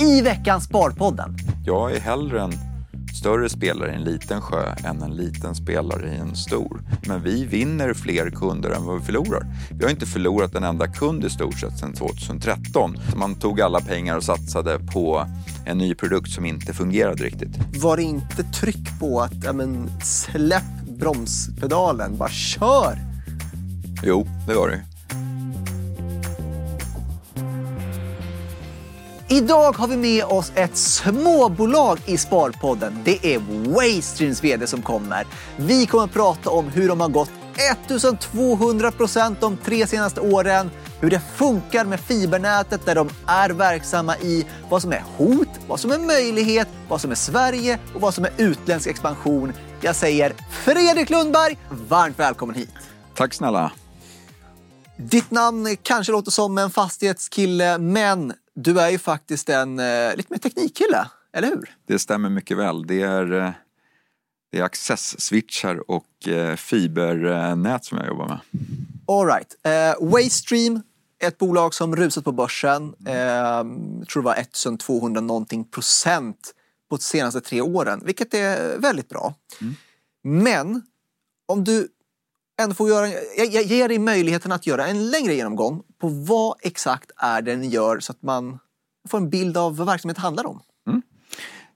i veckans Sparpodden. Jag är hellre en större spelare i en liten sjö än en liten spelare i en stor. Men vi vinner fler kunder än vad vi förlorar. Vi har inte förlorat en enda kund i stort sett sedan 2013. Man tog alla pengar och satsade på en ny produkt som inte fungerade riktigt. Var det inte tryck på att ja, men, släpp bromspedalen, bara kör? Jo, det var det. Idag har vi med oss ett småbolag i Sparpodden. Det är Waystreams VD som kommer. Vi kommer att prata om hur de har gått 1200 procent de tre senaste åren, hur det funkar med fibernätet där de är verksamma i, vad som är hot, vad som är möjlighet, vad som är Sverige och vad som är utländsk expansion. Jag säger Fredrik Lundberg, varmt välkommen hit. Tack snälla. Ditt namn kanske låter som en fastighetskille, men du är ju faktiskt en eh, lite mer teknikkille, eller hur? Det stämmer mycket väl. Det är, eh, det är access-switchar och eh, fibernät som jag jobbar med. All right. Eh, Waystream, ett bolag som rusat på börsen. Eh, tror det var 1200 någonting procent på de senaste tre åren, vilket är väldigt bra. Mm. Men om du ändå får göra, jag, jag ger dig möjligheten att göra en längre genomgång på vad exakt är det ni gör så att man får en bild av vad verksamheten handlar om. Mm.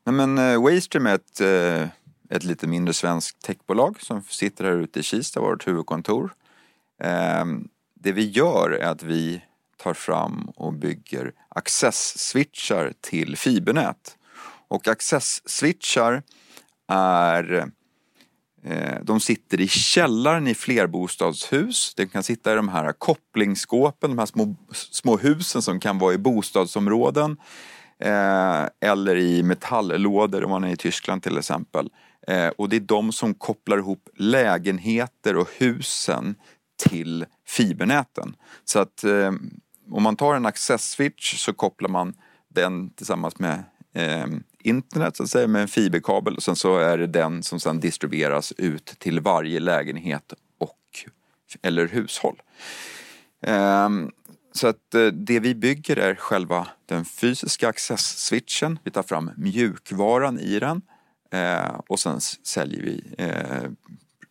Nej, men uh, Waystream är ett, uh, ett lite mindre svenskt techbolag som sitter här ute i Kista, vårt huvudkontor. Ehm, det vi gör är att vi tar fram och bygger access-switchar till fibernät. Och access-switchar är Eh, de sitter i källaren i flerbostadshus. De kan sitta i de här kopplingsskåpen, de här små, små husen som kan vara i bostadsområden. Eh, eller i metalllådor om man är i Tyskland till exempel. Eh, och det är de som kopplar ihop lägenheter och husen till fibernäten. Så att eh, om man tar en access-switch så kopplar man den tillsammans med eh, internet så att säga med en fiberkabel och sen så är det den som sedan distribueras ut till varje lägenhet och eller hushåll. Um, så att eh, det vi bygger är själva den fysiska access-switchen. Vi tar fram mjukvaran i den eh, och sen säljer vi eh,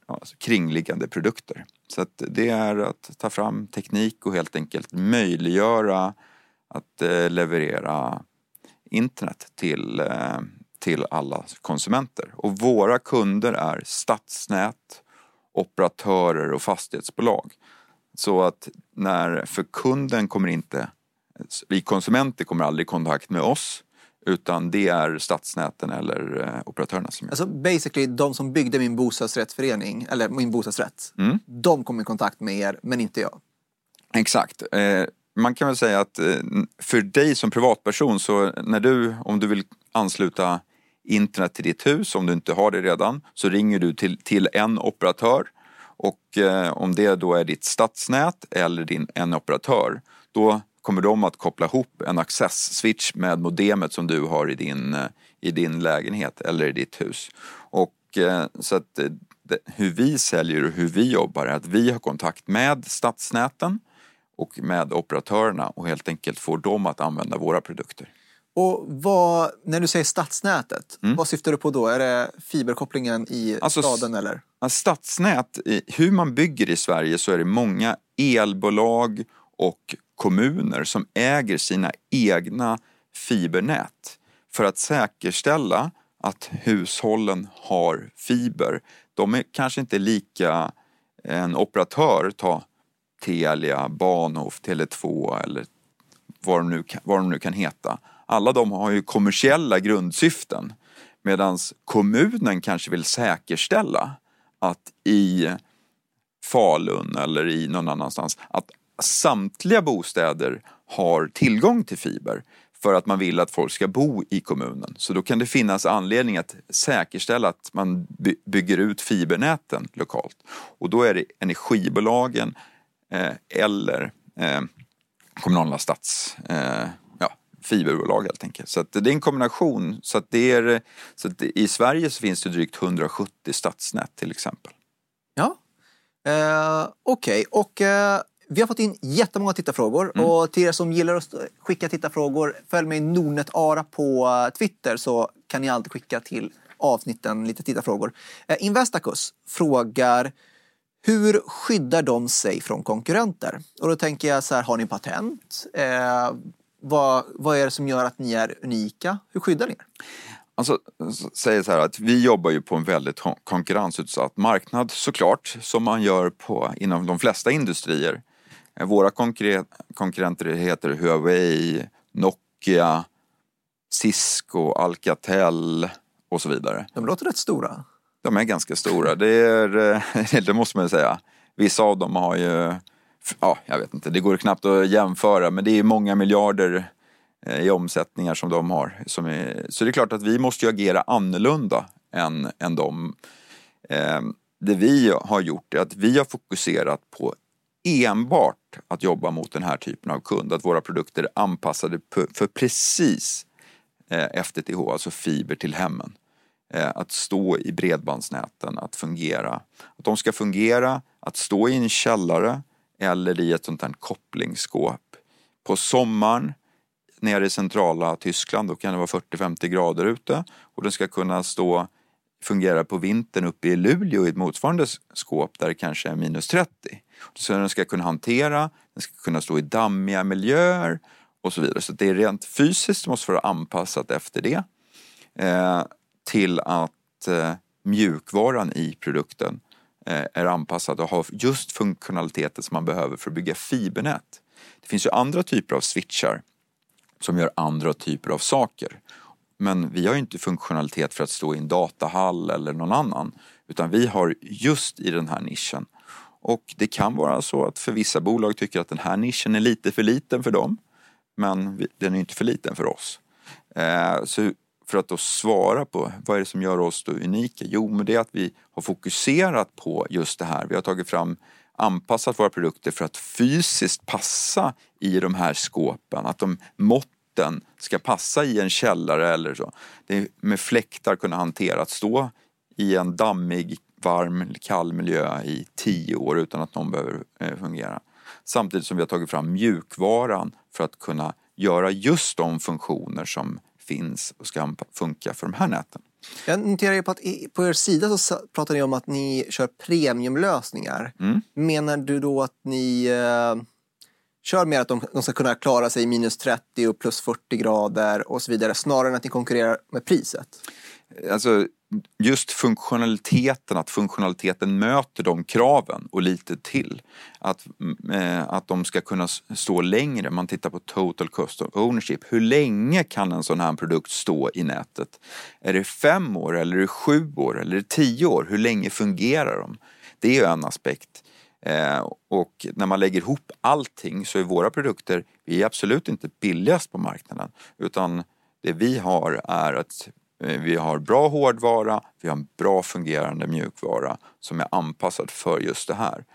alltså kringliggande produkter. Så att det är att ta fram teknik och helt enkelt möjliggöra att eh, leverera internet till, eh, till alla konsumenter. Och våra kunder är stadsnät, operatörer och fastighetsbolag. Så att när, för kunden kommer inte, vi konsumenter kommer aldrig i kontakt med oss utan det är stadsnäten eller eh, operatörerna som gör. Alltså basically de som byggde min bostadsrättsförening, eller min bostadsrätt, Mm. de kom i kontakt med er, men inte jag. Exakt. Eh, man kan väl säga att eh, för dig som privatperson så när du, om du vill ansluta internet till ditt hus, om du inte har det redan, så ringer du till, till en operatör och eh, om det då är ditt stadsnät eller din, en operatör, då kommer de att koppla ihop en access-switch med modemet som du har i din, eh, i din lägenhet eller i ditt hus. Och eh, så att eh, det, hur vi säljer och hur vi jobbar är att vi har kontakt med stadsnäten och med operatörerna och helt enkelt får dem att använda våra produkter. Och vad, när du säger stadsnätet, vad syftar du på då? Är det fiberkopplingen i Mm. Alltså, staden eller? Stadsnät, hur man bygger i Sverige så är det många elbolag och kommuner som äger sina egna fibernät för att säkerställa att hushållen har fiber. De är kanske inte lika en operatör, ta Telia, Bahnhof, Tele2 eller vad de, nu kan, vad de nu kan heta. Alla de har ju kommersiella grundsyften. Medan kommunen kanske vill säkerställa att i Falun eller i någon annanstans att samtliga bostäder har tillgång till fiber för att man vill att folk ska bo i kommunen. Så då kan det finnas anledning att säkerställa att man by- bygger ut fibernäten lokalt. Och då är det energibolagen eller eh, kommunala stads... Eh, ja, fiberbolag helt enkelt. Så det är en kombination. Så att det är, så att I Sverige så finns det drygt 170 stadsnät till exempel. Ja. Eh, Okej, och eh, vi har fått in jättemånga tittarfrågor mm. och till er som gillar att skicka tittarfrågor, följ mig Nordnet Ara på eh, Twitter så kan ni alltid skicka till avsnitten lite tittarfrågor. Eh, Investacus frågar hur skyddar de sig från konkurrenter? Och då tänker jag så här, har ni patent? Eh, vad, vad är det som gör att ni är unika? Hur skyddar ni er? Alltså, säger så här att vi jobbar ju på en väldigt konkurrensutsatt marknad såklart, som man gör på, inom de flesta industrier. Eh, våra konkurrenter heter Huawei, Nokia, Cisco, Alcatel och så vidare. De låter rätt stora. De är ganska stora, det, är, eh, det måste man ju säga. Vissa av dem har ju, ja, jag vet inte, det går knappt att jämföra, men det är många miljarder eh, i omsättningar som de har. Som är, så det är klart att vi måste ju agera annorlunda än, än dem. Ehm, det vi har gjort är att vi har fokuserat på enbart att jobba mot den här typen av kund. Att våra produkter är anpassade för precis eh, FTTH, alltså fiber till hemmen. Eh, att stå i bredbandsnäten, att fungera. Att de ska fungera, att stå i en källare eller i ett sånt här kopplingsskåp. På sommaren nere i centrala Tyskland, då kan det vara 40-50 grader ute och den ska kunna stå fungera på vintern uppe i Luleå i ett motsvarande skåp där det kanske är minus 30. Så den ska kunna hantera, den ska kunna stå i dammiga miljöer och så vidare. Så det är rent fysiskt måste vara anpassat efter det. Eh, till att eh, mjukvaran i produkten eh, är anpassad och har just funktionaliteten som man behöver för att bygga fibernät. Det finns ju andra typer av switchar som gör andra typer av saker. Men vi har ju inte funktionalitet för att stå i en datahall eller någon annan. Utan vi har just i den här nischen. Och det kan vara så att för vissa bolag tycker att den här nischen är lite för liten för dem. Men den är inte för liten för oss. Eh, så för att då svara på vad är det som gör oss då unika? Jo, men det är att vi har fokuserat på just det här. Vi har tagit fram anpassat våra produkter för att fysiskt passa i de här skåpen. Att de måtten ska passa i en källare eller så. Det är med fläktar kunna hantera att stå i en dammig, varm, kall miljö i tio år utan att någon behöver eh, fungera. Samtidigt som vi har tagit fram mjukvaran för att kunna göra just de funktioner som finns och ska funka för de här näten. Jag noterar ju på att på er sida så pratar ni om att ni kör premiumlösningar. Mm. Menar du då att ni eh, kör mer att de, de, ska kunna klara sig i minus 30 och plus 40 grader och så vidare snarare än att ni konkurrerar med priset? Alltså, just funktionaliteten, att funktionaliteten möter de kraven och lite till. Att, eh, att de ska kunna stå längre. Man tittar på total cost of ownership. Hur länge kan en sån här produkt stå i nätet? Är det fem år eller är det sju år eller är det tio år? Hur länge fungerar de? Det är ju en aspekt. Eh, och när man lägger ihop allting så är våra produkter, vi är absolut inte billigast på marknaden utan det vi har är att Eh, vi har bra hårdvara, vi har en bra fungerande mjukvara som är anpassad för just det här.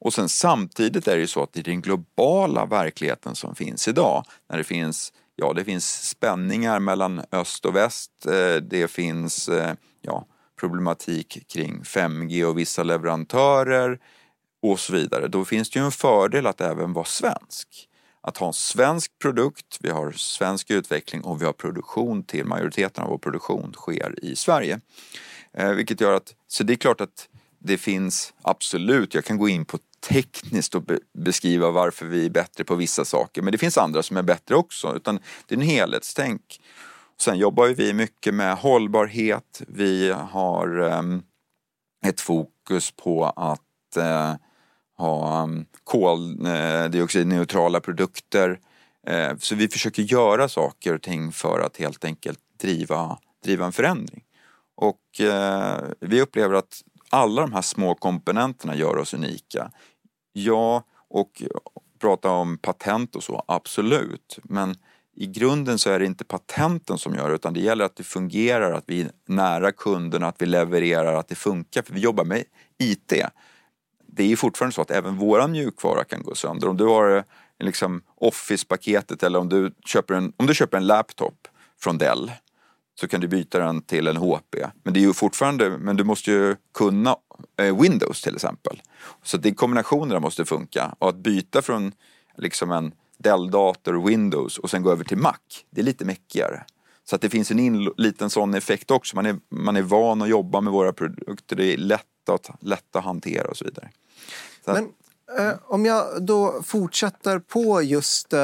Och sen samtidigt är det ju så att i den globala verkligheten som finns idag, när det finns, ja det finns spänningar mellan öst och väst, eh, det finns eh, ja, problematik kring 5G och vissa leverantörer och så vidare. Då finns det ju en fördel att även vara svensk att ha en svensk produkt, vi har svensk utveckling och vi har produktion till majoriteten av vår produktion sker i Sverige. Eh, vilket gör att, så det är klart att det finns absolut, jag kan gå in på tekniskt och be beskriva varför vi är bättre på vissa saker men det finns andra som är bättre också utan det är en helhetstänk. Sen jobbar vi mycket med hållbarhet, vi har ehm, ett fokus på att eh, ha um, koldioxidneutrala eh, produkter. Eh, så vi försöker göra saker och ting för att helt enkelt driva, driva en förändring. Och eh, vi upplever att alla de här små komponenterna gör oss unika. Ja, och prata om patent och så, absolut. Men i grunden så är det inte patenten som gör det utan det gäller att det fungerar, att vi är nära kunderna, att vi levererar, att det funkar. För vi jobbar med IT det är ju fortfarande så att även våran mjukvara kan gå sönder. Om du har eh, liksom Office-paketet eller om du, köper en, om du köper en laptop från Dell så kan du byta den till en HP. Men det är ju fortfarande, men du måste ju kunna eh, Windows till exempel. Så det kombinationerna måste funka och att byta från liksom en Dell-dator Windows och sen gå över till Mac, det är lite mäckigare. Så att det finns en in, liten sån effekt också. Man är, man är van att jobba med våra produkter, det är lätt att, lätt att hantera och så vidare. Så Men eh, om jag då fortsätter på just... Eh,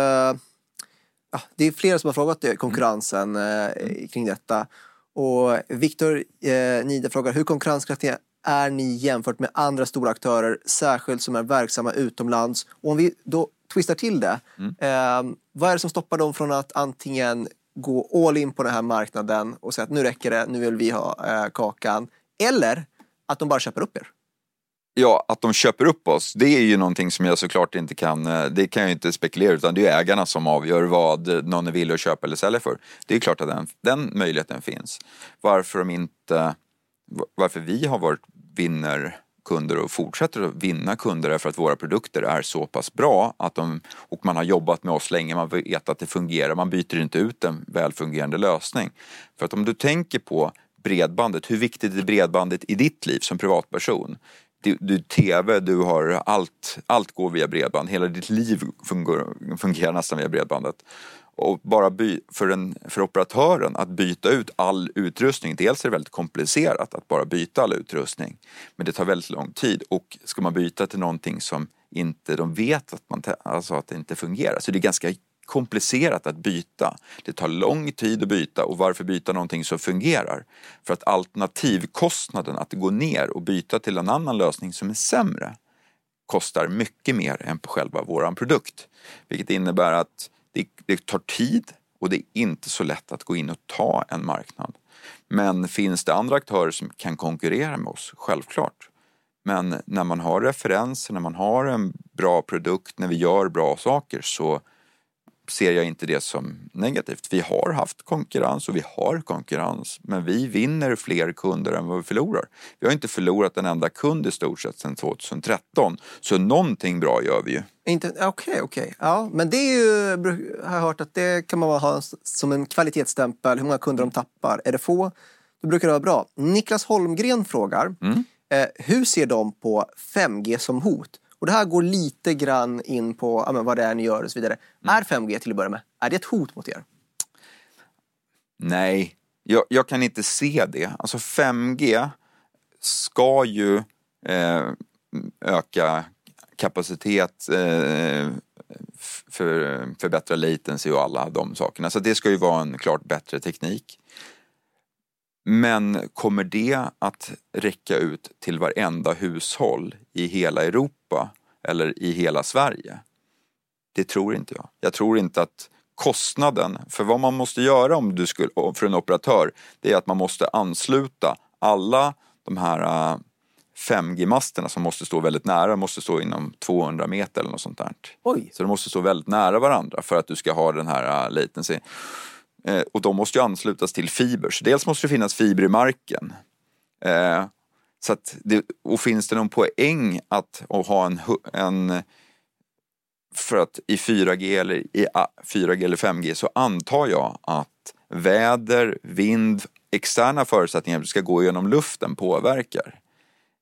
ja, det är flera som har frågat det, konkurrensen eh, kring detta. Och Viktor eh, Nide frågar hur konkurrenskraftiga är ni jämfört med andra stora aktörer, särskilt som är verksamma utomlands? Och om vi då twistar till det, eh, vad är det som stoppar dem från att antingen gå all in på den här marknaden och säga att nu räcker det, nu vill vi ha eh, kakan, eller att de bara köper upp er? Ja, att de köper upp oss, det är ju någonting som jag såklart inte kan, eh, det kan jag inte spekulera utan det är ägarna som avgör vad någon är villig att köpa eller sälja för. Det är klart att den, den möjligheten finns. Varför de inte, varför vi har varit vinnarkunder och fortsätter att vinna kunder är för att våra produkter är så pass bra att de, och man har jobbat med oss länge, man vet att det fungerar, man byter inte ut en välfungerande lösning. För att om du tänker på bredbandet, hur viktigt är bredbandet i ditt liv som privatperson? Du, du tv, du har allt, allt går via bredband, hela ditt liv fungerar, fungerar nästan via bredbandet. Och bara by, för, en, för operatören att byta ut all utrustning, dels är det väldigt komplicerat att bara byta all utrustning, men det tar väldigt lång tid och ska man byta till någonting som inte de vet att, man, alltså att det inte fungerar, så det är ganska komplicerat att byta. Det tar lång tid att byta och varför byta någonting som fungerar? För att alternativkostnaden att gå ner och byta till en annan lösning som är sämre kostar mycket mer än på själva våran produkt. Vilket innebär att det, det tar tid och det är inte så lätt att gå in och ta en marknad. Men finns det andra aktörer som kan konkurrera med oss? Självklart. Men när man har referenser, när man har en bra produkt, när vi gör bra saker så ser jag inte det som negativt. Vi har haft konkurrens och vi har konkurrens men vi vinner fler kunder än vad vi förlorar. Vi har inte förlorat en enda kund i stort sett sedan 2013 så någonting bra gör vi ju. Okej, okej. Okay, Ja, men det är ju, har jag hört att det kan man ha som en kvalitetsstämpel, hur många kunder de tappar. Är det få, då brukar det vara bra. Niklas Holmgren frågar, mm. eh, hur ser de på 5G som hot? Och det här går lite grann in på ja, vad det är ni gör och så vidare. Mm. Är 5G till att börja med, är det ett hot mot er? Nej, jag, jag kan inte se det. Alltså 5G ska ju eh, öka kapacitet, eh, för, förbättra latency och alla de sakerna. Så det ska ju vara en klart bättre teknik. Men kommer det att räcka ut till varenda hushåll i hela Europa eller i hela Sverige? Det tror inte jag. Jag tror inte att kostnaden, för vad man måste göra om du skulle, för en operatör, det är att man måste ansluta alla de här 5G-masterna äh, som måste stå väldigt nära, måste stå inom 200 meter eller något sånt där. Oj. Så de måste stå väldigt nära varandra för att du ska ha den här äh, latency. Eh, och de måste ju anslutas till fiber. Så dels måste det finnas fiber i marken. Eh, så att det, och finns det någon poäng att, att ha en, en för att i 4G eller i 4G eller 5G så antar jag att väder, vind, externa förutsättningar ska gå genom luften påverkar.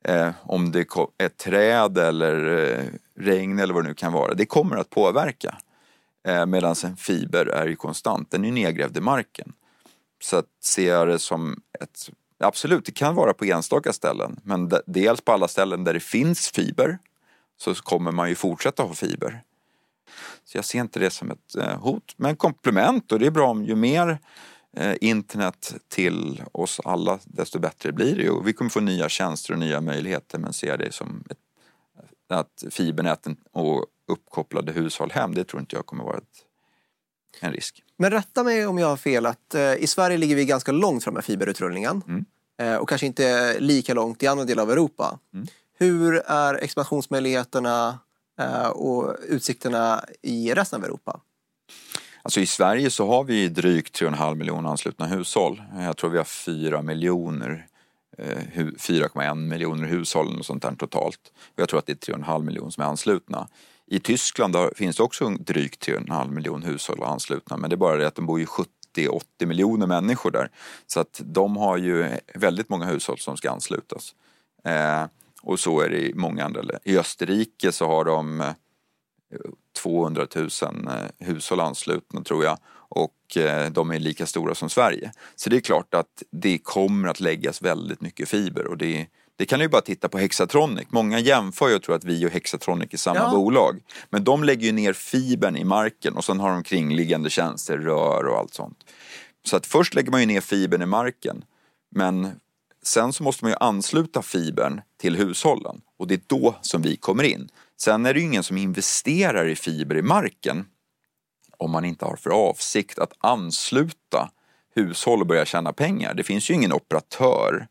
Eh, om det är träd eller eh, regn eller vad det nu kan vara, det kommer att påverka. Eh, Medan en fiber är ju konstant, den är nedgrävd i marken. Så att ser jag det som ett, absolut det kan vara på enstaka ställen, men dels på alla ställen där det finns fiber så kommer man ju fortsätta ha fiber. Så jag ser inte det som ett eh, hot, men komplement och det är bra om ju mer eh, internet till oss alla desto bättre blir det och vi kommer få nya tjänster och nya möjligheter men ser det som ett, att fibernäten och uppkopplade hushåll hem, det tror inte jag kommer vara ett, en risk. Men rätta mig om jag har fel att eh, i Sverige ligger vi ganska långt fram med fiberutrullningen mm. eh, och kanske inte lika långt i andra delar av Europa. Mm. Hur är expansionsmöjligheterna eh, och utsikterna i resten av Europa? Alltså i Sverige så har vi drygt 3,5 miljoner anslutna hushåll. Jag tror vi har 4 miljoner 4,1 eh, miljoner hushåll och sånt där totalt. Jag tror att det är 3,5 miljoner som är anslutna. I Tyskland finns det också drygt 3,5 miljoner hushåll anslutna men det är bara det att de bor ju 70-80 miljoner människor där. Så att de har ju väldigt många hushåll som ska anslutas. Eh, och så är det i många andra länder. I Österrike så har de eh, 200 000 eh, hushåll anslutna tror jag och eh, de är lika stora som Sverige. Så det är klart att det kommer att läggas väldigt mycket fiber och det, det kan ju bara titta på Hexatronic. Många jämför ju och tror att vi och Hexatronic är samma ja. bolag. Men de lägger ju ner fibern i marken och sen har de kringliggande tjänster, rör och allt sånt. Så att först lägger man ju ner fibern i marken. Men sen så måste man ju ansluta fibern till hushållen och det är då som vi kommer in. Sen är det ju ingen som investerar i fiber i marken om man inte har för avsikt att ansluta hushåll och börja tjäna pengar. Det finns ju ingen operatör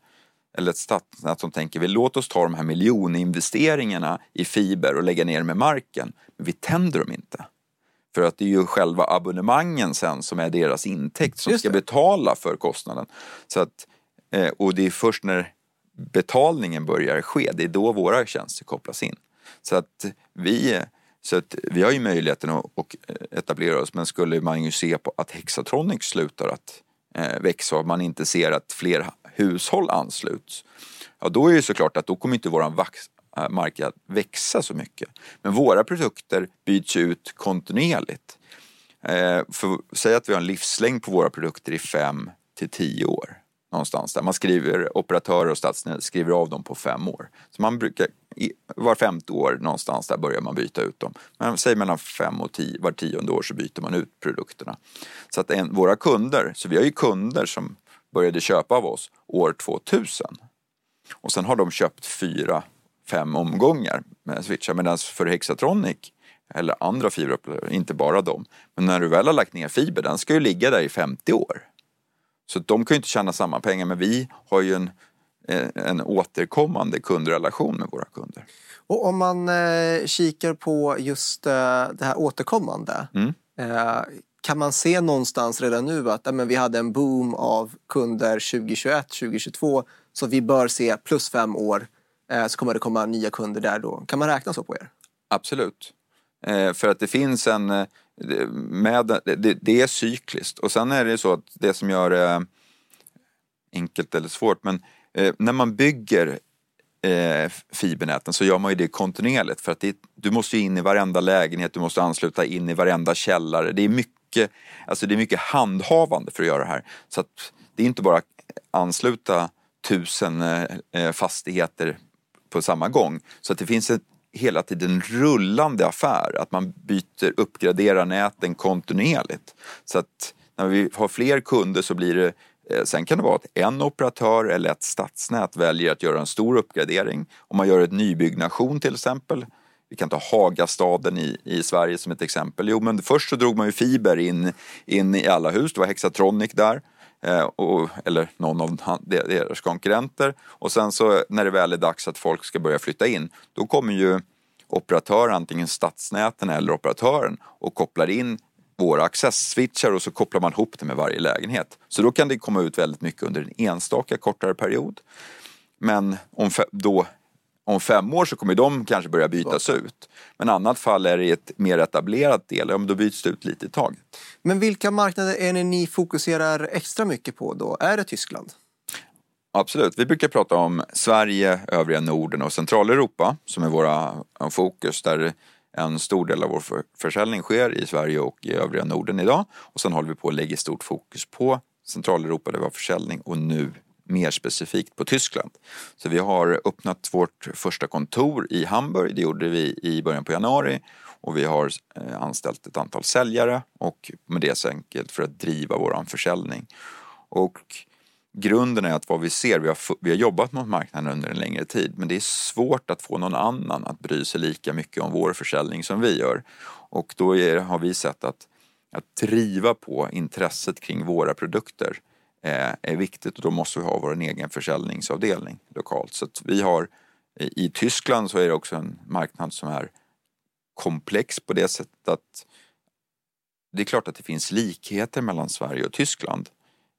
eller ett stadsnät som tänker vi låt oss ta de här miljoninvesteringarna i fiber och lägga ner med marken. Men vi tänder dem inte. För att det är ju själva abonnemangen sen som är deras intäkt som ska betala för kostnaden. Så att, eh, och det är först när betalningen börjar ske, det är då våra tjänster kopplas in. Så att vi, så att vi har ju möjligheten att, etablera oss men skulle man ju se på att Hexatronic slutar att eh, växa och man inte ser att fler hushåll ansluts. Ja då är det såklart att då kommer inte våran eh, marknad växa så mycket. Men våra produkter byts ut kontinuerligt. Eh, för, säg att vi har en livslängd på våra produkter i 5 till 10 år någonstans där. Man skriver, operatörer och stadsnät skriver av dem på fem år. Så man brukar, var femte år någonstans där börjar man byta ut dem. Men säg mellan fem och tio, var tionde år så byter man ut produkterna. Så att en, våra kunder, så vi har ju kunder som började köpa av oss år 2000. Och sen har de köpt fyra, fem omgångar med switchar. Medan för Hexatronic eller andra fiberoperatörer, inte bara dem. Men när du väl har lagt ner fiber, den ska ju ligga där i 50 år. Så de kan ju inte tjäna samma pengar men vi har ju en, eh, en återkommande kundrelation med våra kunder. Och om man eh, kikar på just eh, det här återkommande. Mm. Eh, kan man se någonstans redan nu att men vi hade en boom av kunder 2021, 2022 så vi bör se plus fem år eh, så kommer det komma nya kunder där då. Kan man räkna så på er? Absolut. Eh, för att det finns en eh, med, det, det, är cykliskt och sen är det så att det som gör det enkelt eller svårt men eh, när man bygger eh, fibernäten så gör man ju det kontinuerligt för att det, du måste in i varenda lägenhet, du måste ansluta in i varenda källare. Det är mycket, alltså det är mycket handhavande för att göra det här. Så att det är inte bara ansluta tusen eh, eh, fastigheter på samma gång. Så att det finns ett hela tiden rullande affär, att man byter, uppgraderar näten kontinuerligt. Så att när vi har fler kunder så blir det eh, Sen kan det vara att en operatör eller ett stadsnät väljer att göra en stor uppgradering. Om man gör ett nybyggnation till exempel. Vi kan ta Hagastaden i, i Sverige som ett exempel. Jo men först så drog man ju fiber in, in i alla hus, det var Hexatronic där. Eh, och, eller någon av deras konkurrenter. Och sen så när det väl är dags att folk ska börja flytta in, då kommer ju operatören, antingen stadsnäten eller operatören och kopplar in våra access-switchar och så kopplar man ihop det med varje lägenhet. Så då kan det komma ut väldigt mycket under en enstaka kortare period. Men om, då, om fem år så kommer de kanske börja bytas ut. Men i annat fall är det ett mer etablerat del, ja, men då byts det ut lite i taget. Men vilka marknader är det ni fokuserar extra mycket på då? Är det Tyskland? Absolut. Vi brukar prata om Sverige, övriga Norden och Centraleuropa som är våra fokus där en stor del av vår försäljning sker i Sverige och i övriga Norden idag. Och sen håller vi på att lägga stort fokus på Centraleuropa där vi har försäljning och nu mer specifikt på Tyskland. Så vi har öppnat vårt första kontor i Hamburg, det gjorde vi i början på januari och vi har eh, anställt ett antal säljare och med det så enkelt för att driva våran försäljning. Och grunden är att vad vi ser, vi har, vi har jobbat mot marknaden under en längre tid men det är svårt att få någon annan att bry sig lika mycket om vår försäljning som vi gör. Och då är, har vi sett att, att driva på intresset kring våra produkter eh, Eh, är viktigt och då måste vi ha vår egen försäljningsavdelning lokalt. Så att vi har i Tyskland så är det också en marknad som är komplex på det sättet att det är klart att det finns likheter mellan Sverige och Tyskland.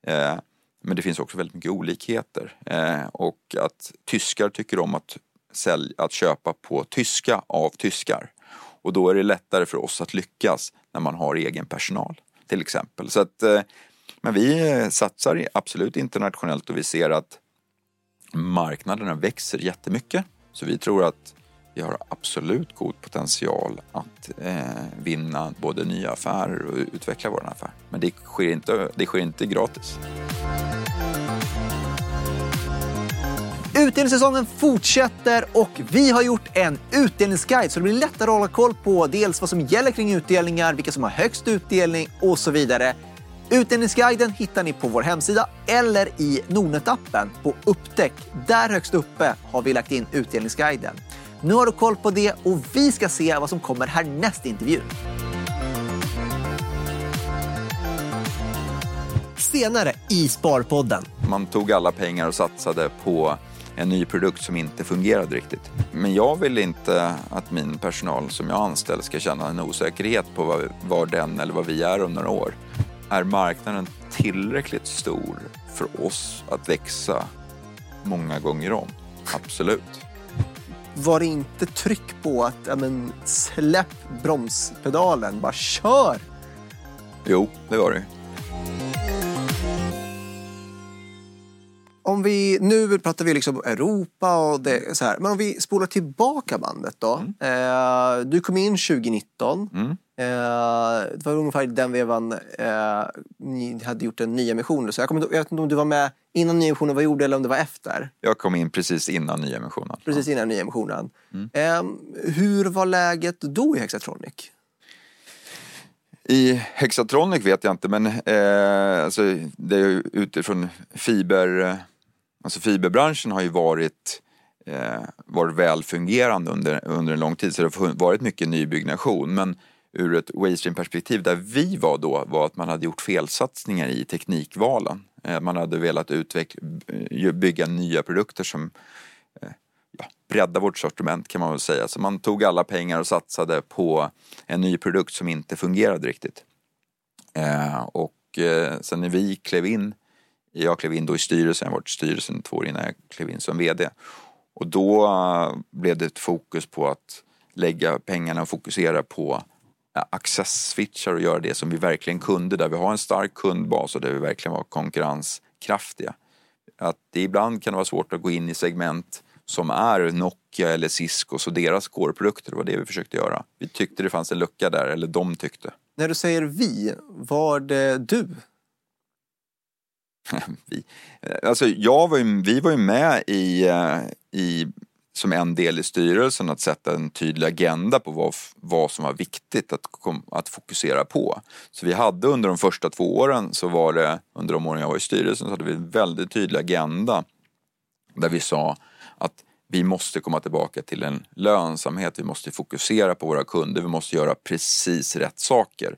Eh, men det finns också väldigt mycket olikheter. Eh, och att tyskar tycker om att, sälja, att köpa på tyska av tyskar. Och då är det lättare för oss att lyckas när man har egen personal till exempel. Så att eh, men vi eh, satsar absolut internationellt och vi ser att marknaderna växer jättemycket. Så vi tror att vi har absolut god potential att eh, vinna både nya affärer och utveckla vår affär. Men det sker inte, det sker inte gratis. Utdelningssäsongen fortsätter och vi har gjort en utdelningsguide så det blir lättare att hålla koll på dels vad som gäller kring utdelningar, vilka som har högst utdelning och så vidare. Utdelningsguiden hittar ni på vår hemsida eller i Nordnet-appen på Upptäck. Där högst uppe har vi lagt in utdelningsguiden. Nu har du koll på det och vi ska se vad som kommer härnäst i intervjun. Senare i Sparpodden. Man tog alla pengar och satsade på en ny produkt som inte fungerade riktigt. Men jag vill inte att min personal som jag anställer ska känna en osäkerhet på var, den eller vad vi är om några år. Är marknaden tillräckligt stor för oss att växa många gånger om? Absolut. Var det inte tryck på att ja, men, släpp bromspedalen, bara kör? Jo, det var det. Om vi, nu pratar vi liksom Europa och det, så här, men om vi spolar tillbaka bandet då. Mm. Eh, du kom in 2019. Mm. Eh, det var ungefär den vevan eh, ni hade gjort en nyemission. Så jag, kommer, jag vet inte om du var med innan nyemissionen var gjord eller om det var efter. Jag kom in precis innan nyemissionen. Precis innan nyemissionen. Mm. Eh, hur var läget då i Hexatronic? I Hexatronic vet jag inte men eh, alltså, det är utifrån fiber Alltså fiberbranschen har ju varit, eh, varit välfungerande under, under en lång tid så det har varit mycket nybyggnation. Men ur ett Waystream-perspektiv där vi var då var att man hade gjort felsatsningar i teknikvalen. Eh, man hade velat utveckla, bygga nya produkter som eh, ja, bredda vårt sortiment kan man väl säga. Så man tog alla pengar och satsade på en ny produkt som inte fungerade riktigt. Eh, och eh, sen när vi klev in jag klev in då i styrelsen, jag har varit i styrelsen två år innan jag klev in som VD. Och då eh, blev det ett fokus på att lägga pengarna och fokusera på eh, access-switchar och göra det som vi verkligen kunde, där vi har en stark kundbas och där vi verkligen var konkurrenskraftiga. Att det ibland kan det vara svårt att gå in i segment som är Nokia eller Cisco och deras core-produkter. Det var det vi försökte göra. Vi tyckte det fanns en lucka där, eller de tyckte. När du säger vi, var det du vi, alltså jag var ju, vi var ju med i, eh, i, som en del i styrelsen att sätta en tydlig agenda på vad, vad som var viktigt att, att fokusera på. Så vi hade under de första två åren så var det, under de åren jag var i styrelsen, så hade vi en väldigt tydlig agenda där vi sa att vi måste komma tillbaka till en lönsamhet, vi måste fokusera på våra kunder, vi måste göra precis rätt saker.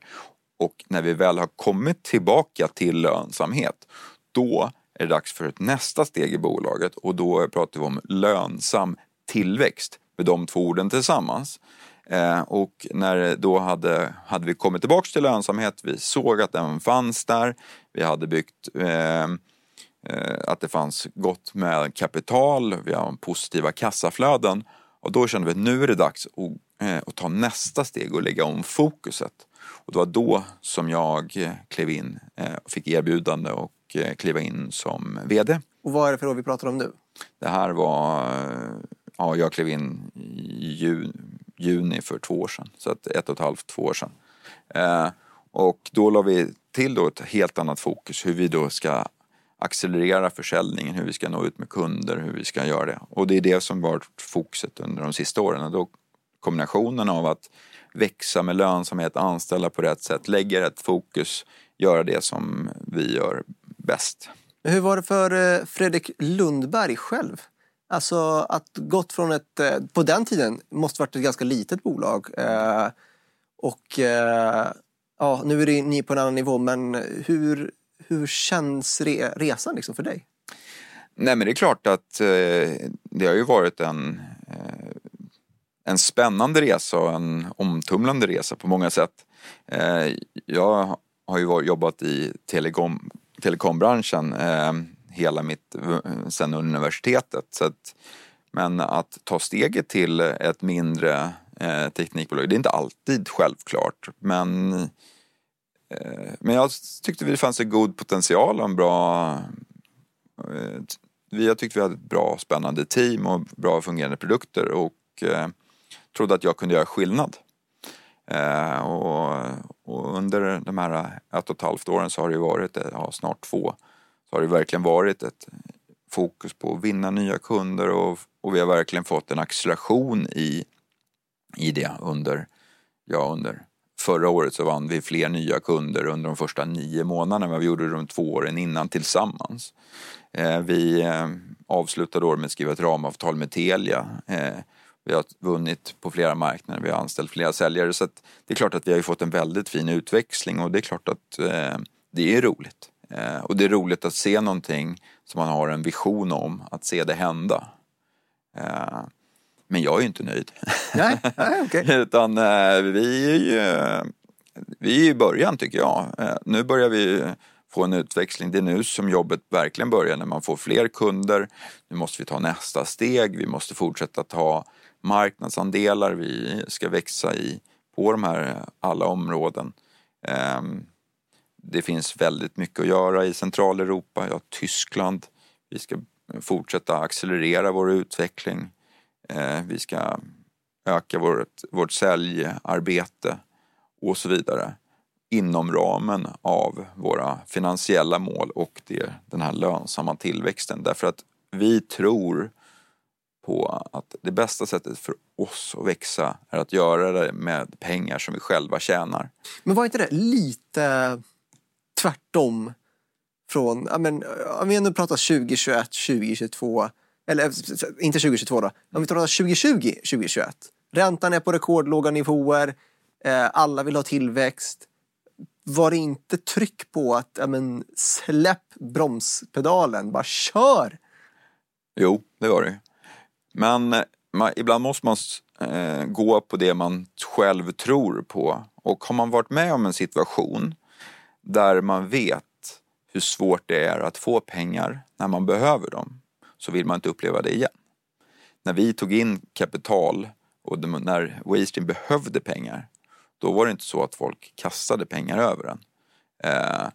Och när vi väl har kommit tillbaka till lönsamhet, då är det dags för ett nästa steg i bolaget och då pratar vi om lönsam tillväxt med de två orden tillsammans. Eh, och när då hade, hade vi kommit tillbaks till lönsamhet, vi såg att den fanns där, vi hade byggt eh, eh, att det fanns gott med kapital, vi har positiva kassaflöden och då kände vi att nu är det dags att, eh, att ta nästa steg och lägga om fokuset. Och det var då som jag eh, klev in eh, och fick erbjudande och Eh, kliva in som VD. Och vad är det för år vi pratar om nu? Det här var, ja jag klev in i juni, juni för två år sedan. Så att ett och ett halvt, två år sedan. Eh, och då la vi till då ett helt annat fokus hur vi då ska accelerera försäljningen, hur vi ska nå ut med kunder, hur vi ska göra det. Och det är det som varit fokuset under de sista åren. Och då kombinationen av att växa med lönsamhet, anställa på rätt sätt, lägga rätt fokus, göra det som vi gör bäst. Hur var det för eh, Fredrik Lundberg själv? Alltså att gått från ett, eh, på den tiden måste varit ett ganska litet bolag. Eh, och ja, nu är ni på en annan nivå, men hur, hur känns resan liksom för dig? Nej men det är klart att det har ju varit en, en spännande resa och en omtumlande resa på många sätt. Jag har ju jobbat i telekom, telekombranschen eh, hela mitt, eh, sen universitetet. Så att, men att ta steget till ett mindre eh, teknikbolag, det är inte alltid självklart. Men Eh, men jag tyckte det fanns en god potential och en bra... Eh, jag tyckte vi hade ett bra spännande team och bra fungerande produkter och eh, trodde att jag kunde göra skillnad. Eh, och, och, under de här ett och ett halvt åren så har det varit, eh, ja, snart två, så har det verkligen varit ett fokus på att vinna nya kunder och, och vi har verkligen fått en acceleration i, i det under, ja, under Förra året så vann vi fler nya kunder under de första nio månaderna än vad vi gjorde de två åren innan tillsammans. Eh, vi eh, avslutade året med att skriva ett ramavtal med Telia. Eh, vi har vunnit på flera marknader, vi har anställt flera säljare så det är klart att vi har fått en väldigt fin utväxling och det är klart att det är roligt. Och det är roligt att se någonting som man har en vision om, att se det hända. Men jag är ju inte nöjd. Nej, nej okay. Utan eh, vi är ju vi är i början tycker jag. Eh, nu börjar vi få en utväxling. Det är nu som jobbet verkligen börjar när man får fler kunder. Nu måste vi ta nästa steg. Vi måste fortsätta ta marknadsandelar. Vi ska växa i, på de här eh, alla områden. Ehm, det finns väldigt mycket att göra i Centraleuropa, ja, Tyskland. Vi ska fortsätta accelerera vår utveckling. Ehm, vi ska öka vårt, vårt säljarbete och så vidare inom ramen av våra finansiella mål och det, den här lönsamma tillväxten. Därför att vi tror på att det bästa sättet för oss att växa är att göra det med pengar som vi själva tjänar. Men var inte det lite tvärtom från, ja men, om vi ändå pratar 2021, 2022, eller inte 2022 då, om vi tar 2020, 2021. Räntan är på rekordlåga nivåer, eh, alla vill ha tillväxt. Var det inte tryck på att ja, men, släpp bromspedalen, bara kör? Jo, det var det. Men eh, man, ibland måste man eh, gå på det man själv tror på. Och har man varit med om en situation där man vet hur svårt det är att få pengar när man behöver dem så vill man inte uppleva det igen. När vi tog in kapital och när Waystream behövde pengar, då var det inte så att folk kastade pengar över den. Eh,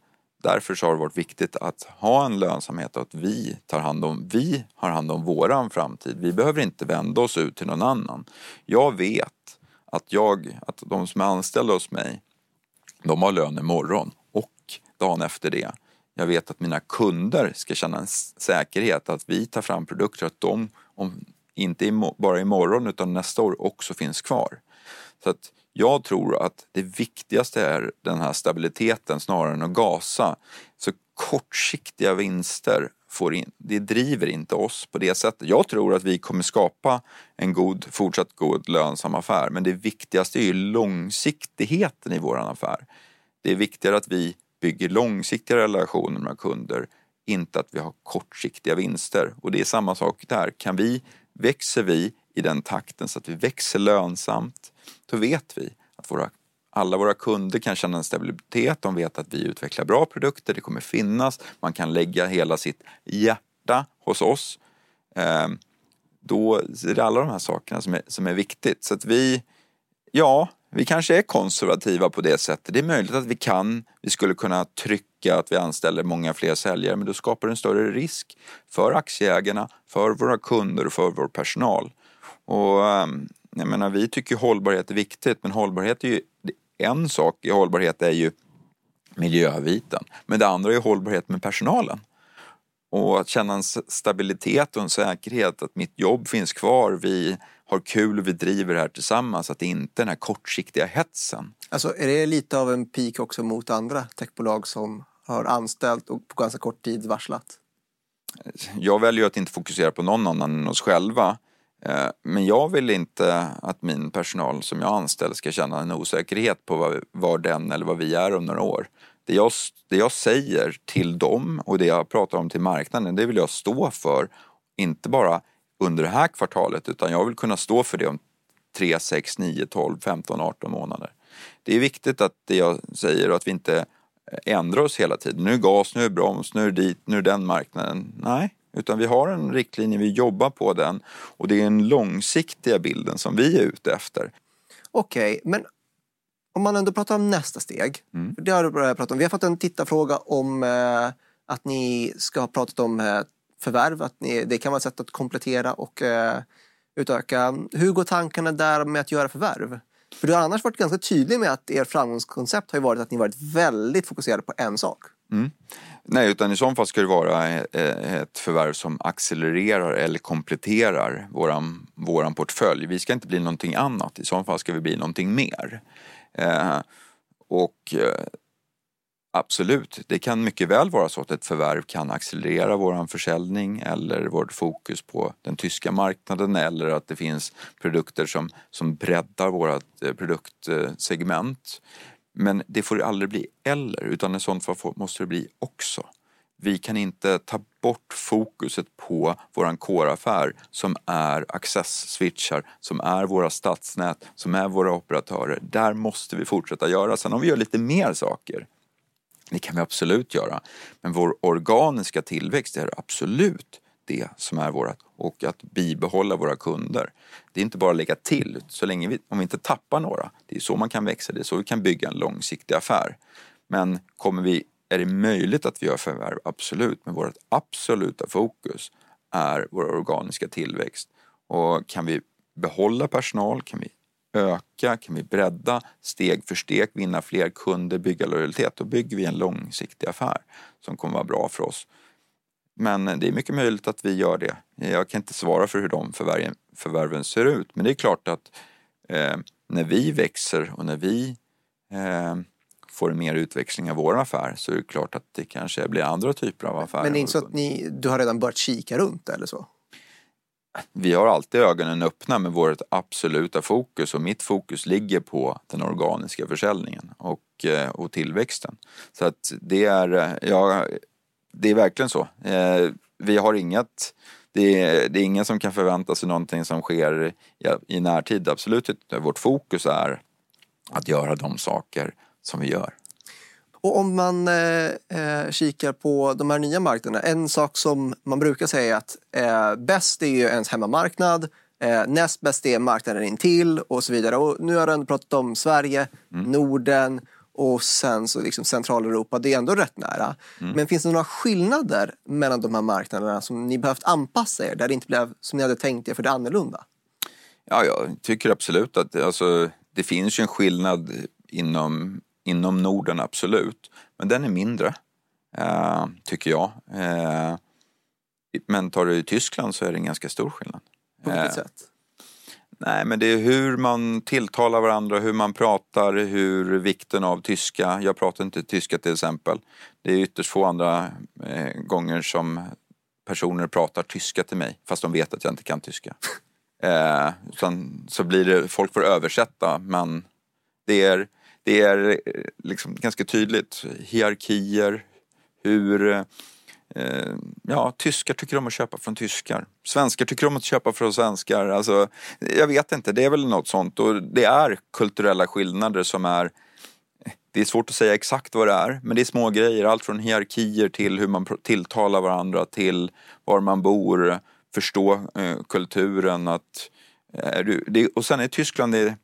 därför så har det varit viktigt att ha en lönsamhet och att vi tar hand om, vi har hand om våran framtid. Vi behöver inte vända oss ut till någon annan. Jag vet att jag, att de som är anställda hos mig, de har lön imorgon och dagen efter det jag vet att mina kunder ska känna en säkerhet att vi tar fram produkter att de, om, inte bara imorgon utan nästa år också finns kvar. Så att jag tror att det viktigaste är den här stabiliteten snarare än att gasa. Så kortsiktiga vinster får in, det driver inte oss på det sättet. Jag tror att vi kommer skapa en god, fortsatt god lönsam affär men det viktigaste är ju långsiktigheten i våran affär. Det är viktigare att vi bygger långsiktiga relationer med kunder, inte att vi har kortsiktiga vinster. Och det är samma sak där. Kan vi, växer vi i den takten så att vi växer lönsamt, då vet vi att våra, alla våra kunder kan känna en stabilitet, de vet att vi utvecklar bra produkter, det kommer finnas, man kan lägga hela sitt hjärta hos oss. Ehm, då är det alla de här sakerna som är, som är viktigt. Så att vi, ja, vi kanske är konservativa på det sättet. Det är möjligt att vi kan, vi skulle kunna trycka att vi anställer många fler säljare men då skapar det en större risk för aktieägarna, för våra kunder och för vår personal. Och ehm, jag menar, vi tycker hållbarhet är viktigt men hållbarhet är ju, en sak i hållbarhet är ju miljöbiten. Men det andra är hållbarhet med personalen. Och att känna en stabilitet och en säkerhet att mitt jobb finns kvar, vi har kul och vi driver det här tillsammans, att det inte är den här kortsiktiga hetsen. Alltså är det lite av en peak också mot andra techbolag som har anställt och på ganska kort tid varslat? Jag väljer att inte fokusera på någon annan än oss själva. Eh, men jag vill inte att min personal som jag anställer ska känna en osäkerhet på var den eller vad vi är om några år. Det jag, det jag säger till dem och det jag pratar om till marknaden, det vill jag stå för. Inte bara under det här kvartalet utan jag vill kunna stå för det om 3, 6, 9, 12, 15, 18 månader. Det är viktigt att det jag säger och att vi inte ändrar oss hela tiden. Nu är gas, nu är broms, nu är det dit, nu är den marknaden. Nej, utan vi har en riktlinje, vi jobbar på den och det är den långsiktiga bilden som vi är ute efter. Okej, okay, men om man ändå pratar om nästa steg. Mm. Det har du börjat prata om. Vi har fått en tittarfråga om eh, att ni ska ha pratat om eh, förvärv. Att ni, det kan vara ett sätt att komplettera och eh, utöka. Hur går tankarna där med att göra förvärv? För du har annars varit ganska tydlig med att er framgångskoncept har ju varit att ni varit väldigt fokuserade på en sak. Mm. Nej, utan i så fall ska det vara eh, ett förvärv som accelererar eller kompletterar våran, våran portfölj. Vi ska inte bli någonting annat, i så fall ska vi bli någonting mer. Eh, och eh, absolut, det kan mycket väl vara så att ett förvärv kan accelerera våran försäljning eller vårt fokus på den tyska marknaden eller att det finns produkter som, som breddar vårt eh, produktsegment. Men det får aldrig bli eller, utan i sånt fall får- måste det bli också. Vi kan inte ta bort fokuset på våran core-affär som är access-switchar, som är våra stadsnät, som är våra operatörer. Där måste vi fortsätta göra. Sen om vi gör lite mer saker, det kan vi absolut göra. Men vår organiska tillväxt är absolut det som är vårt och att bibehålla våra kunder. Det är inte bara att lägga till, så länge vi, om vi inte tappar några. Det är så man kan växa, det är så vi kan bygga en långsiktig affär. Men kommer vi, är det möjligt att vi gör förvärv? Absolut, men vårt absoluta fokus är vår organiska tillväxt. Och kan vi behålla personal, kan vi öka, kan vi bredda steg för steg, vinna fler kunder, bygga lojalitet, då bygger vi en långsiktig affär som kommer vara bra för oss. Men det är mycket möjligt att vi gör det. Jag kan inte svara för hur de förvärven, förvärven ser ut, men det är klart att eh, när vi växer och när vi eh, får mer utväxling av vår affär så är det klart att det kanske blir andra typer av affärer. Men det är inte så att ni, du har redan börjat kika runt eller så? Vi har alltid ögonen öppna med vårt absoluta fokus och mitt fokus ligger på den organiska försäljningen och, eh, och tillväxten. Så att det är, eh, ja, det är verkligen så. Eh, vi har inget, det är, det är ingen som kan förvänta sig någonting som sker i, i närtid, absolut inte. Vårt fokus är att göra de saker som vi gör. Och om man eh, eh, kikar på de här nya marknaderna, en sak som man brukar säga är att eh, bäst är ju ens hemmamarknad, eh, näst bäst är marknaden intill och så vidare. Och nu har du ändå pratat om Sverige, Norden och sen så liksom Centraleuropa, det är ändå rätt nära. Men finns det några skillnader mellan de här marknaderna som ni behövt anpassa er, där det inte blev som ni hade tänkt er för det annorlunda? Ja, jag tycker absolut att alltså, det finns ju en skillnad inom, inom Norden, absolut. Men den är mindre, eh, tycker jag. Eh, men tar du i Tyskland så är det en ganska stor skillnad. På vilket Eh, sätt? Nej, men det är hur man tilltalar varandra, hur man pratar, hur vikten av tyska. Jag pratar inte tyska till exempel. Det är ytterst få andra eh, gånger som personer pratar tyska till mig, fast de vet att jag inte kan tyska. Eh, så blir det, folk får översätta, men det är, det är eh, liksom ganska tydligt. Hierarkier, hur eh, ja, tyskar tycker om att köpa från tyskar. Svenskar tycker om att köpa från svenskar. Alltså, jag vet inte, det är väl något sånt. Och det är kulturella skillnader som är det är svårt att säga exakt vad det är, men det är små grejer. Allt från hierarkier till hur man tilltalar varandra, till var man bor, förstå eh, kulturen. Att, eh, det, och sen är Tyskland, det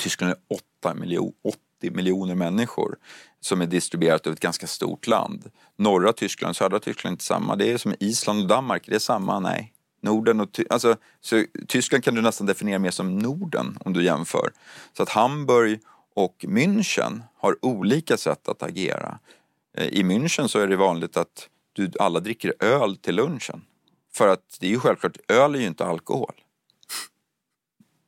Tyskland är 8 miljo, 80 miljoner människor som är distribuerat över ett ganska stort land. Norra Tyskland, och södra Tyskland är inte samma. Det är som Island och Danmark, det är samma, nej. Norden och Ty- alltså, så Tyskland kan du nästan definiera mer som Norden om du jämför. Så att Hamburg och München har olika sätt att agera. Eh, I München så är det vanligt att du, alla dricker öl till lunchen. För att det är ju självklart, öl är ju inte alkohol.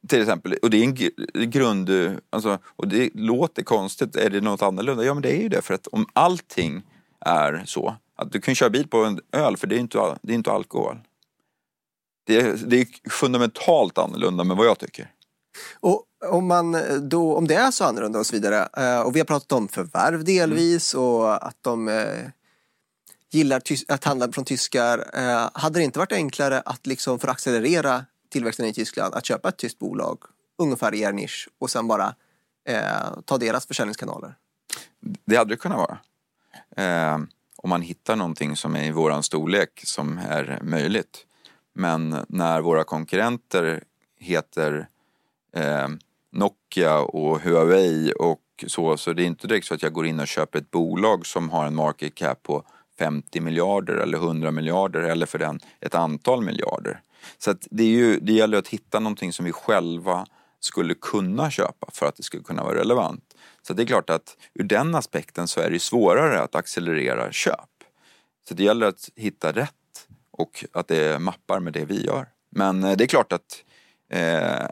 Till exempel, och det är en gr- grund, alltså, och det låter konstigt, är det något annorlunda? Ja men det är ju det, för att om allting är så, att du kan köra bil på en öl för det är inte, det är inte alkohol. Det är, det är fundamentalt annorlunda med vad jag tycker. Och om, man då, om det är så annorlunda och så vidare, eh, och vi har pratat om förvärv delvis och att de eh, gillar att handla från tyskar. Eh, hade det inte varit enklare att liksom för att accelerera tillväxten i Tyskland att köpa ett tyskt bolag ungefär i er nisch och sen bara eh, ta deras försäljningskanaler? Det hade det kunnat vara. Eh, om man hittar någonting som är i våran storlek som är möjligt. Men när våra konkurrenter heter eh, Nokia och Huawei och så, så det är inte direkt så att jag går in och köper ett bolag som har en market cap på 50 miljarder eller 100 miljarder eller för den ett antal miljarder. Så att det, är ju, det gäller att hitta någonting som vi själva skulle kunna köpa för att det skulle kunna vara relevant. Så det är klart att ur den aspekten så är det svårare att accelerera köp. Så det gäller att hitta rätt och att det mappar med det vi gör. Men eh, det är klart att, eh,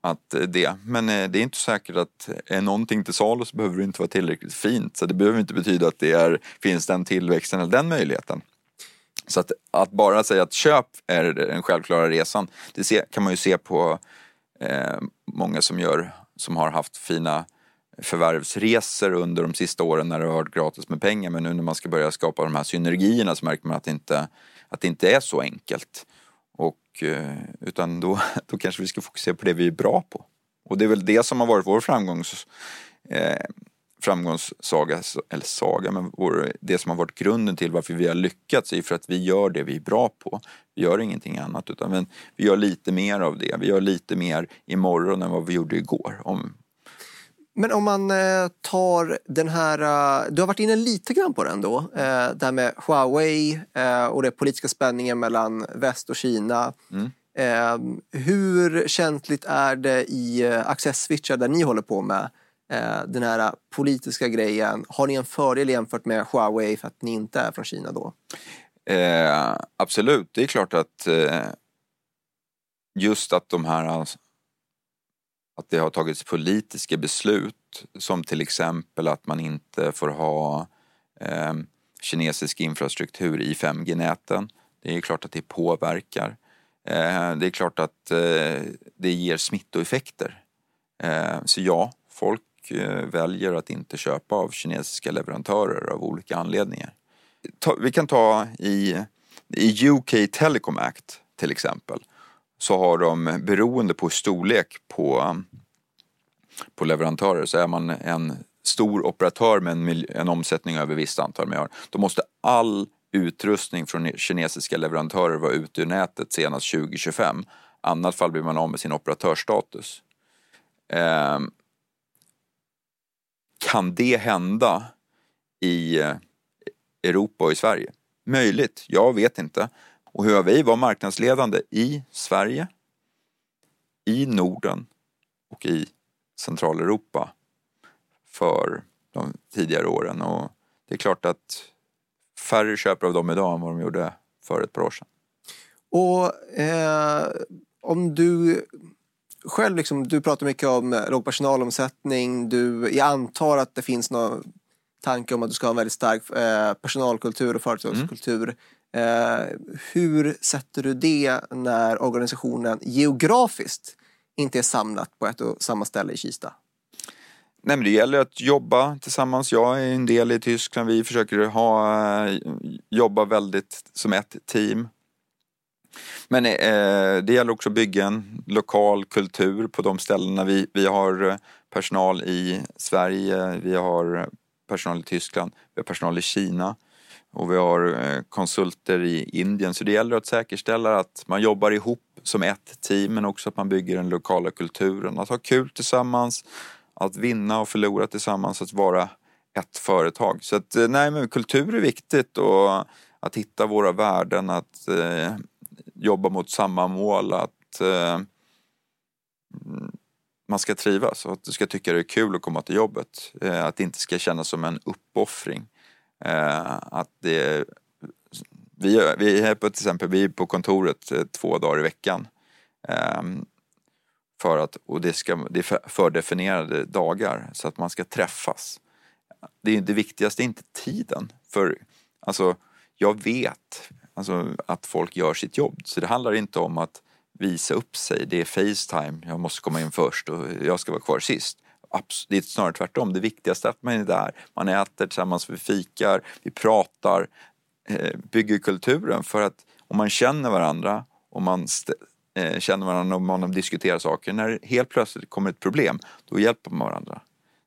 att det, men eh, det är inte säkert att är någonting till salu så behöver det inte vara tillräckligt fint. Så det behöver inte betyda att det är, finns den tillväxten eller den möjligheten. Så att, att bara säga att köp är den självklara resan, det se, kan man ju se på eh, många som gör, som har haft fina förvärvsresor under de sista åren när det har varit gratis med pengar men nu när man ska börja skapa de här synergierna så märker man att det inte, att det inte är så enkelt. Och, eh, utan då, då kanske vi ska fokusera på det vi är bra på. Och det är väl det som har varit vår framgångs, eh, framgångssaga, eller saga, men vår, det som har varit grunden till varför vi har lyckats är för att vi gör det vi är bra på. Vi gör ingenting annat utan men vi gör lite mer av det. Vi gör lite mer imorgon än vad vi gjorde igår. Om, men om man eh, tar den här, eh, du har varit inne lite grann på den då, eh, det här med Huawei och den politiska spänningen mellan väst och Kina. Mm. Hur känsligt är det i access-switchar där ni håller på med Eh, den här politiska grejen? Har ni en fördel jämfört med Huawei för att ni inte är från Kina då? Eh, absolut, det är klart att eh, just att de här alltså, att det har tagits politiska beslut som till exempel att man inte får ha eh, kinesisk infrastruktur i 5G-näten. Det är klart att det påverkar. Eh, det är klart att eh, det ger smittoeffekter. Eh, så ja, folk Eh, väljer att inte köpa av kinesiska leverantörer av olika anledningar. Ta, vi kan ta i, i UK Telecom Act till exempel så har de beroende på storlek på, på leverantörer så är man en stor operatör med en, en omsättning över visst antal miljarder. Då måste all utrustning från kinesiska leverantörer vara ute ur nätet senast 2025. Annat fall blir man av med sin operatörsstatus. Eh, kan det hända i eh, Europa och i Sverige? Möjligt, jag vet inte. Och Huawei var marknadsledande i Sverige, i Norden och i Centraleuropa för de tidigare åren. Och det är klart att färre köper av dem idag än vad de gjorde för ett par år sedan. Och eh, om du själv, liksom, du pratar mycket om låg personalomsättning. Du, jag antar att det finns någon tanke om att du ska ha en väldigt stark eh, personalkultur och företagskultur. Mm. Eh, hur sätter du det när organisationen geografiskt inte är samlat på ett och samma ställe i Kista? Nej, men det gäller att jobba tillsammans. Jag är en del i Tyskland. Vi försöker ha, jobba väldigt som ett team. Men eh, det gäller också att bygga en lokal kultur på de ställena. Vi, vi har eh, personal i Sverige, vi har personal i Tyskland, vi har personal i Kina och vi har eh, konsulter i Indien. Så det gäller att säkerställa att man jobbar ihop som ett team men också att man bygger den lokala kulturen. Att ha kul tillsammans, att vinna och förlora tillsammans, att vara ett företag. Så att, eh, nej men kultur är viktigt och att hitta våra värden, att eh, jobba mot samma mål, att eh, man ska trivas och att du ska tycka det är kul att komma till jobbet. Eh, att det inte ska kännas som en uppoffring. Eh, att det, vi, vi är på, till exempel vi är på kontoret eh, två dagar i veckan. Ehm, för att, och det, ska, det är fördefinierade dagar så att man ska träffas. Det, det viktigaste är inte tiden. För alltså, jag vet alltså, att folk gör sitt jobb. Så det handlar inte om att visa upp sig. Det är Facetime, jag måste komma in först och jag ska vara kvar sist det är snarare tvärtom. Det viktigaste är att man är där. Man äter tillsammans, vi fikar, vi pratar, eh, bygger kulturen. För att om man känner varandra och man eh, känner varandra och man diskuterar saker. När det helt plötsligt kommer ett problem, då hjälper man varandra.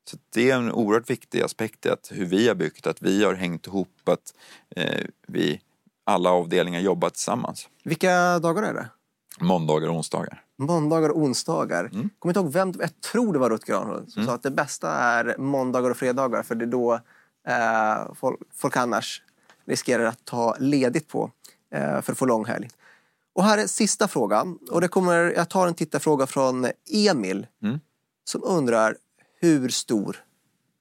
Så det är en oerhört viktig aspekt i att hur vi har byggt, att vi har hängt ihop, att eh, vi alla avdelningar jobbar tillsammans. Vilka dagar är det? Måndagar och onsdagar. Måndagar och onsdagar. Mm. Kommer inte ihåg vem, jag tror det var Rutger Arnhold som mm. sa att det bästa är måndagar och fredagar för det är då eh, folk, folk annars riskerar att ta ledigt på eh, för att få långhelg. Och här är sista frågan. Och det kommer, jag tar en tittarfråga från Emil mm. som undrar hur stor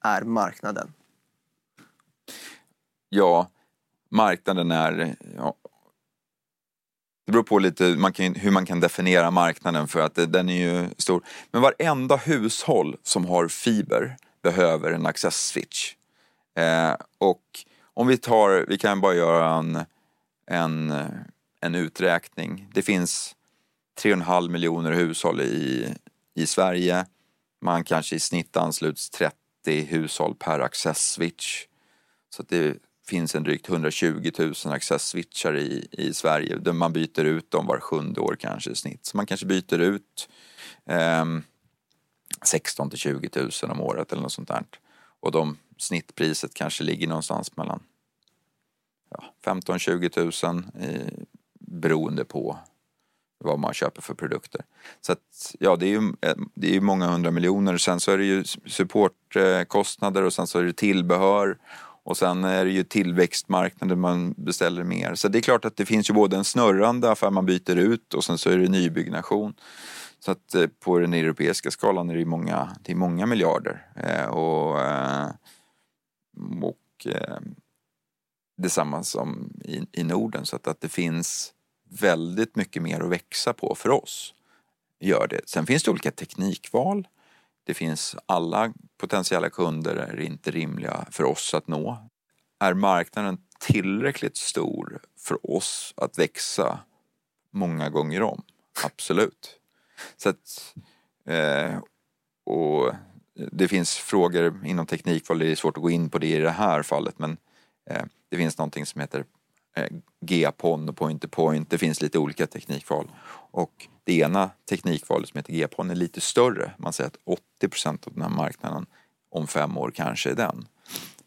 är marknaden? Ja, marknaden är... Ja, det beror på lite man kan, hur man kan definiera marknaden för att det, den är ju stor. Men varenda hushåll som har fiber behöver en access switch. Eh, och om vi tar, vi kan bara göra en, en, en uträkning. Det finns 3,5 miljoner hushåll i, i Sverige. Man kanske i snitt ansluts 30 hushåll per access switch. Så det finns en drygt 120 000 access switchar i, i Sverige. Där man byter ut dem var sjunde år kanske i snitt. Så man kanske byter ut eh, 16 till 20 000 om året eller något sånt där. Och de snittpriset kanske ligger någonstans mellan ja, 15-20 000 i, beroende på vad man köper för produkter. Så att, ja, det är ju eh, det är många hundra miljoner. Sen så är det ju supportkostnader och sen så är det tillbehör och sen är det ju tillväxtmarknader man beställer mer. Så det är klart att det finns ju både en snurrande affär man byter ut och sen så är det nybyggnation. Så att eh, på den europeiska skalan är det många, det är många miljarder. Eh, och eh, och eh, detsamma som i, i Norden. Så att, att det finns väldigt mycket mer att växa på för oss. Gör det. Sen finns det olika teknikval. Det finns alla potentiella kunder är inte rimliga för oss att nå. Är marknaden tillräckligt stor för oss att växa många gånger om? Absolut. Så att, eh, och det finns frågor inom teknikval, det är svårt att gå in på det i det här fallet men eh, det finns någonting som heter Eh, G-pon och point-to-point. Det finns lite olika teknikval. Och det ena teknikvalet som heter G-pon är lite större. Man säger att 80 av den här marknaden om fem år kanske är den.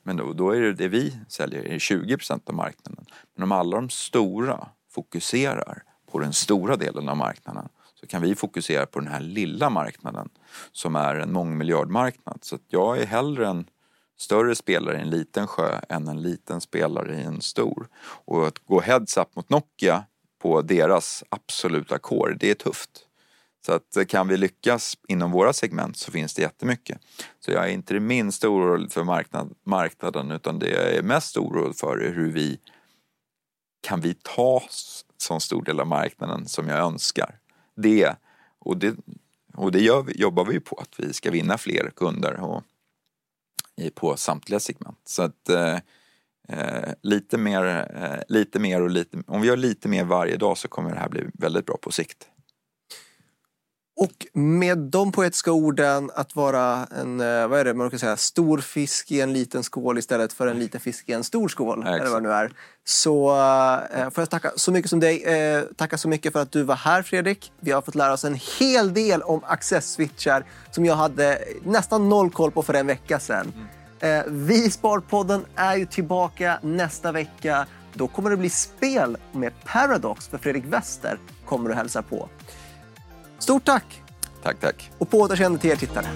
Men då, då är det det vi säljer är 20 av marknaden. Men om alla de stora fokuserar på den stora delen av marknaden så kan vi fokusera på den här lilla marknaden som är en mångmiljardmarknad. Så jag är hellre en större spelare i en liten sjö än en liten spelare i en stor. Och att gå heads up mot Nokia på deras absoluta core, det är tufft. Så att eh, kan vi lyckas inom våra segment så finns det jättemycket. Så jag är inte det minsta orolig för marknad, marknaden utan det jag är mest orolig för är hur vi kan vi ta så stor del av marknaden som jag önskar. Det, och det, och det gör vi, jobbar vi på, att vi ska vinna fler kunder och, på samtliga segment. Så att eh, eh, lite, mer, eh, lite mer och lite, om vi gör lite mer varje dag så kommer det här bli väldigt bra på sikt. Och med de poetiska orden att vara en, eh, vad är det man brukar säga, stor fisk i en liten skål istället för en liten fisk i en stor skål. Ja, eller vad det nu är. Så äh, får jag tacka så mycket som dig. Äh, tacka så mycket för att du var här Fredrik. Vi har fått lära oss en hel del om access-switchar som jag hade nästan noll koll på för en vecka sedan. Mm. Äh, vi Sparpodden är ju tillbaka nästa vecka. Då kommer det bli spel med Paradox för Fredrik Wester kommer att hälsa på. Stort tack! Tack, tack. Och på återseende till er tittare.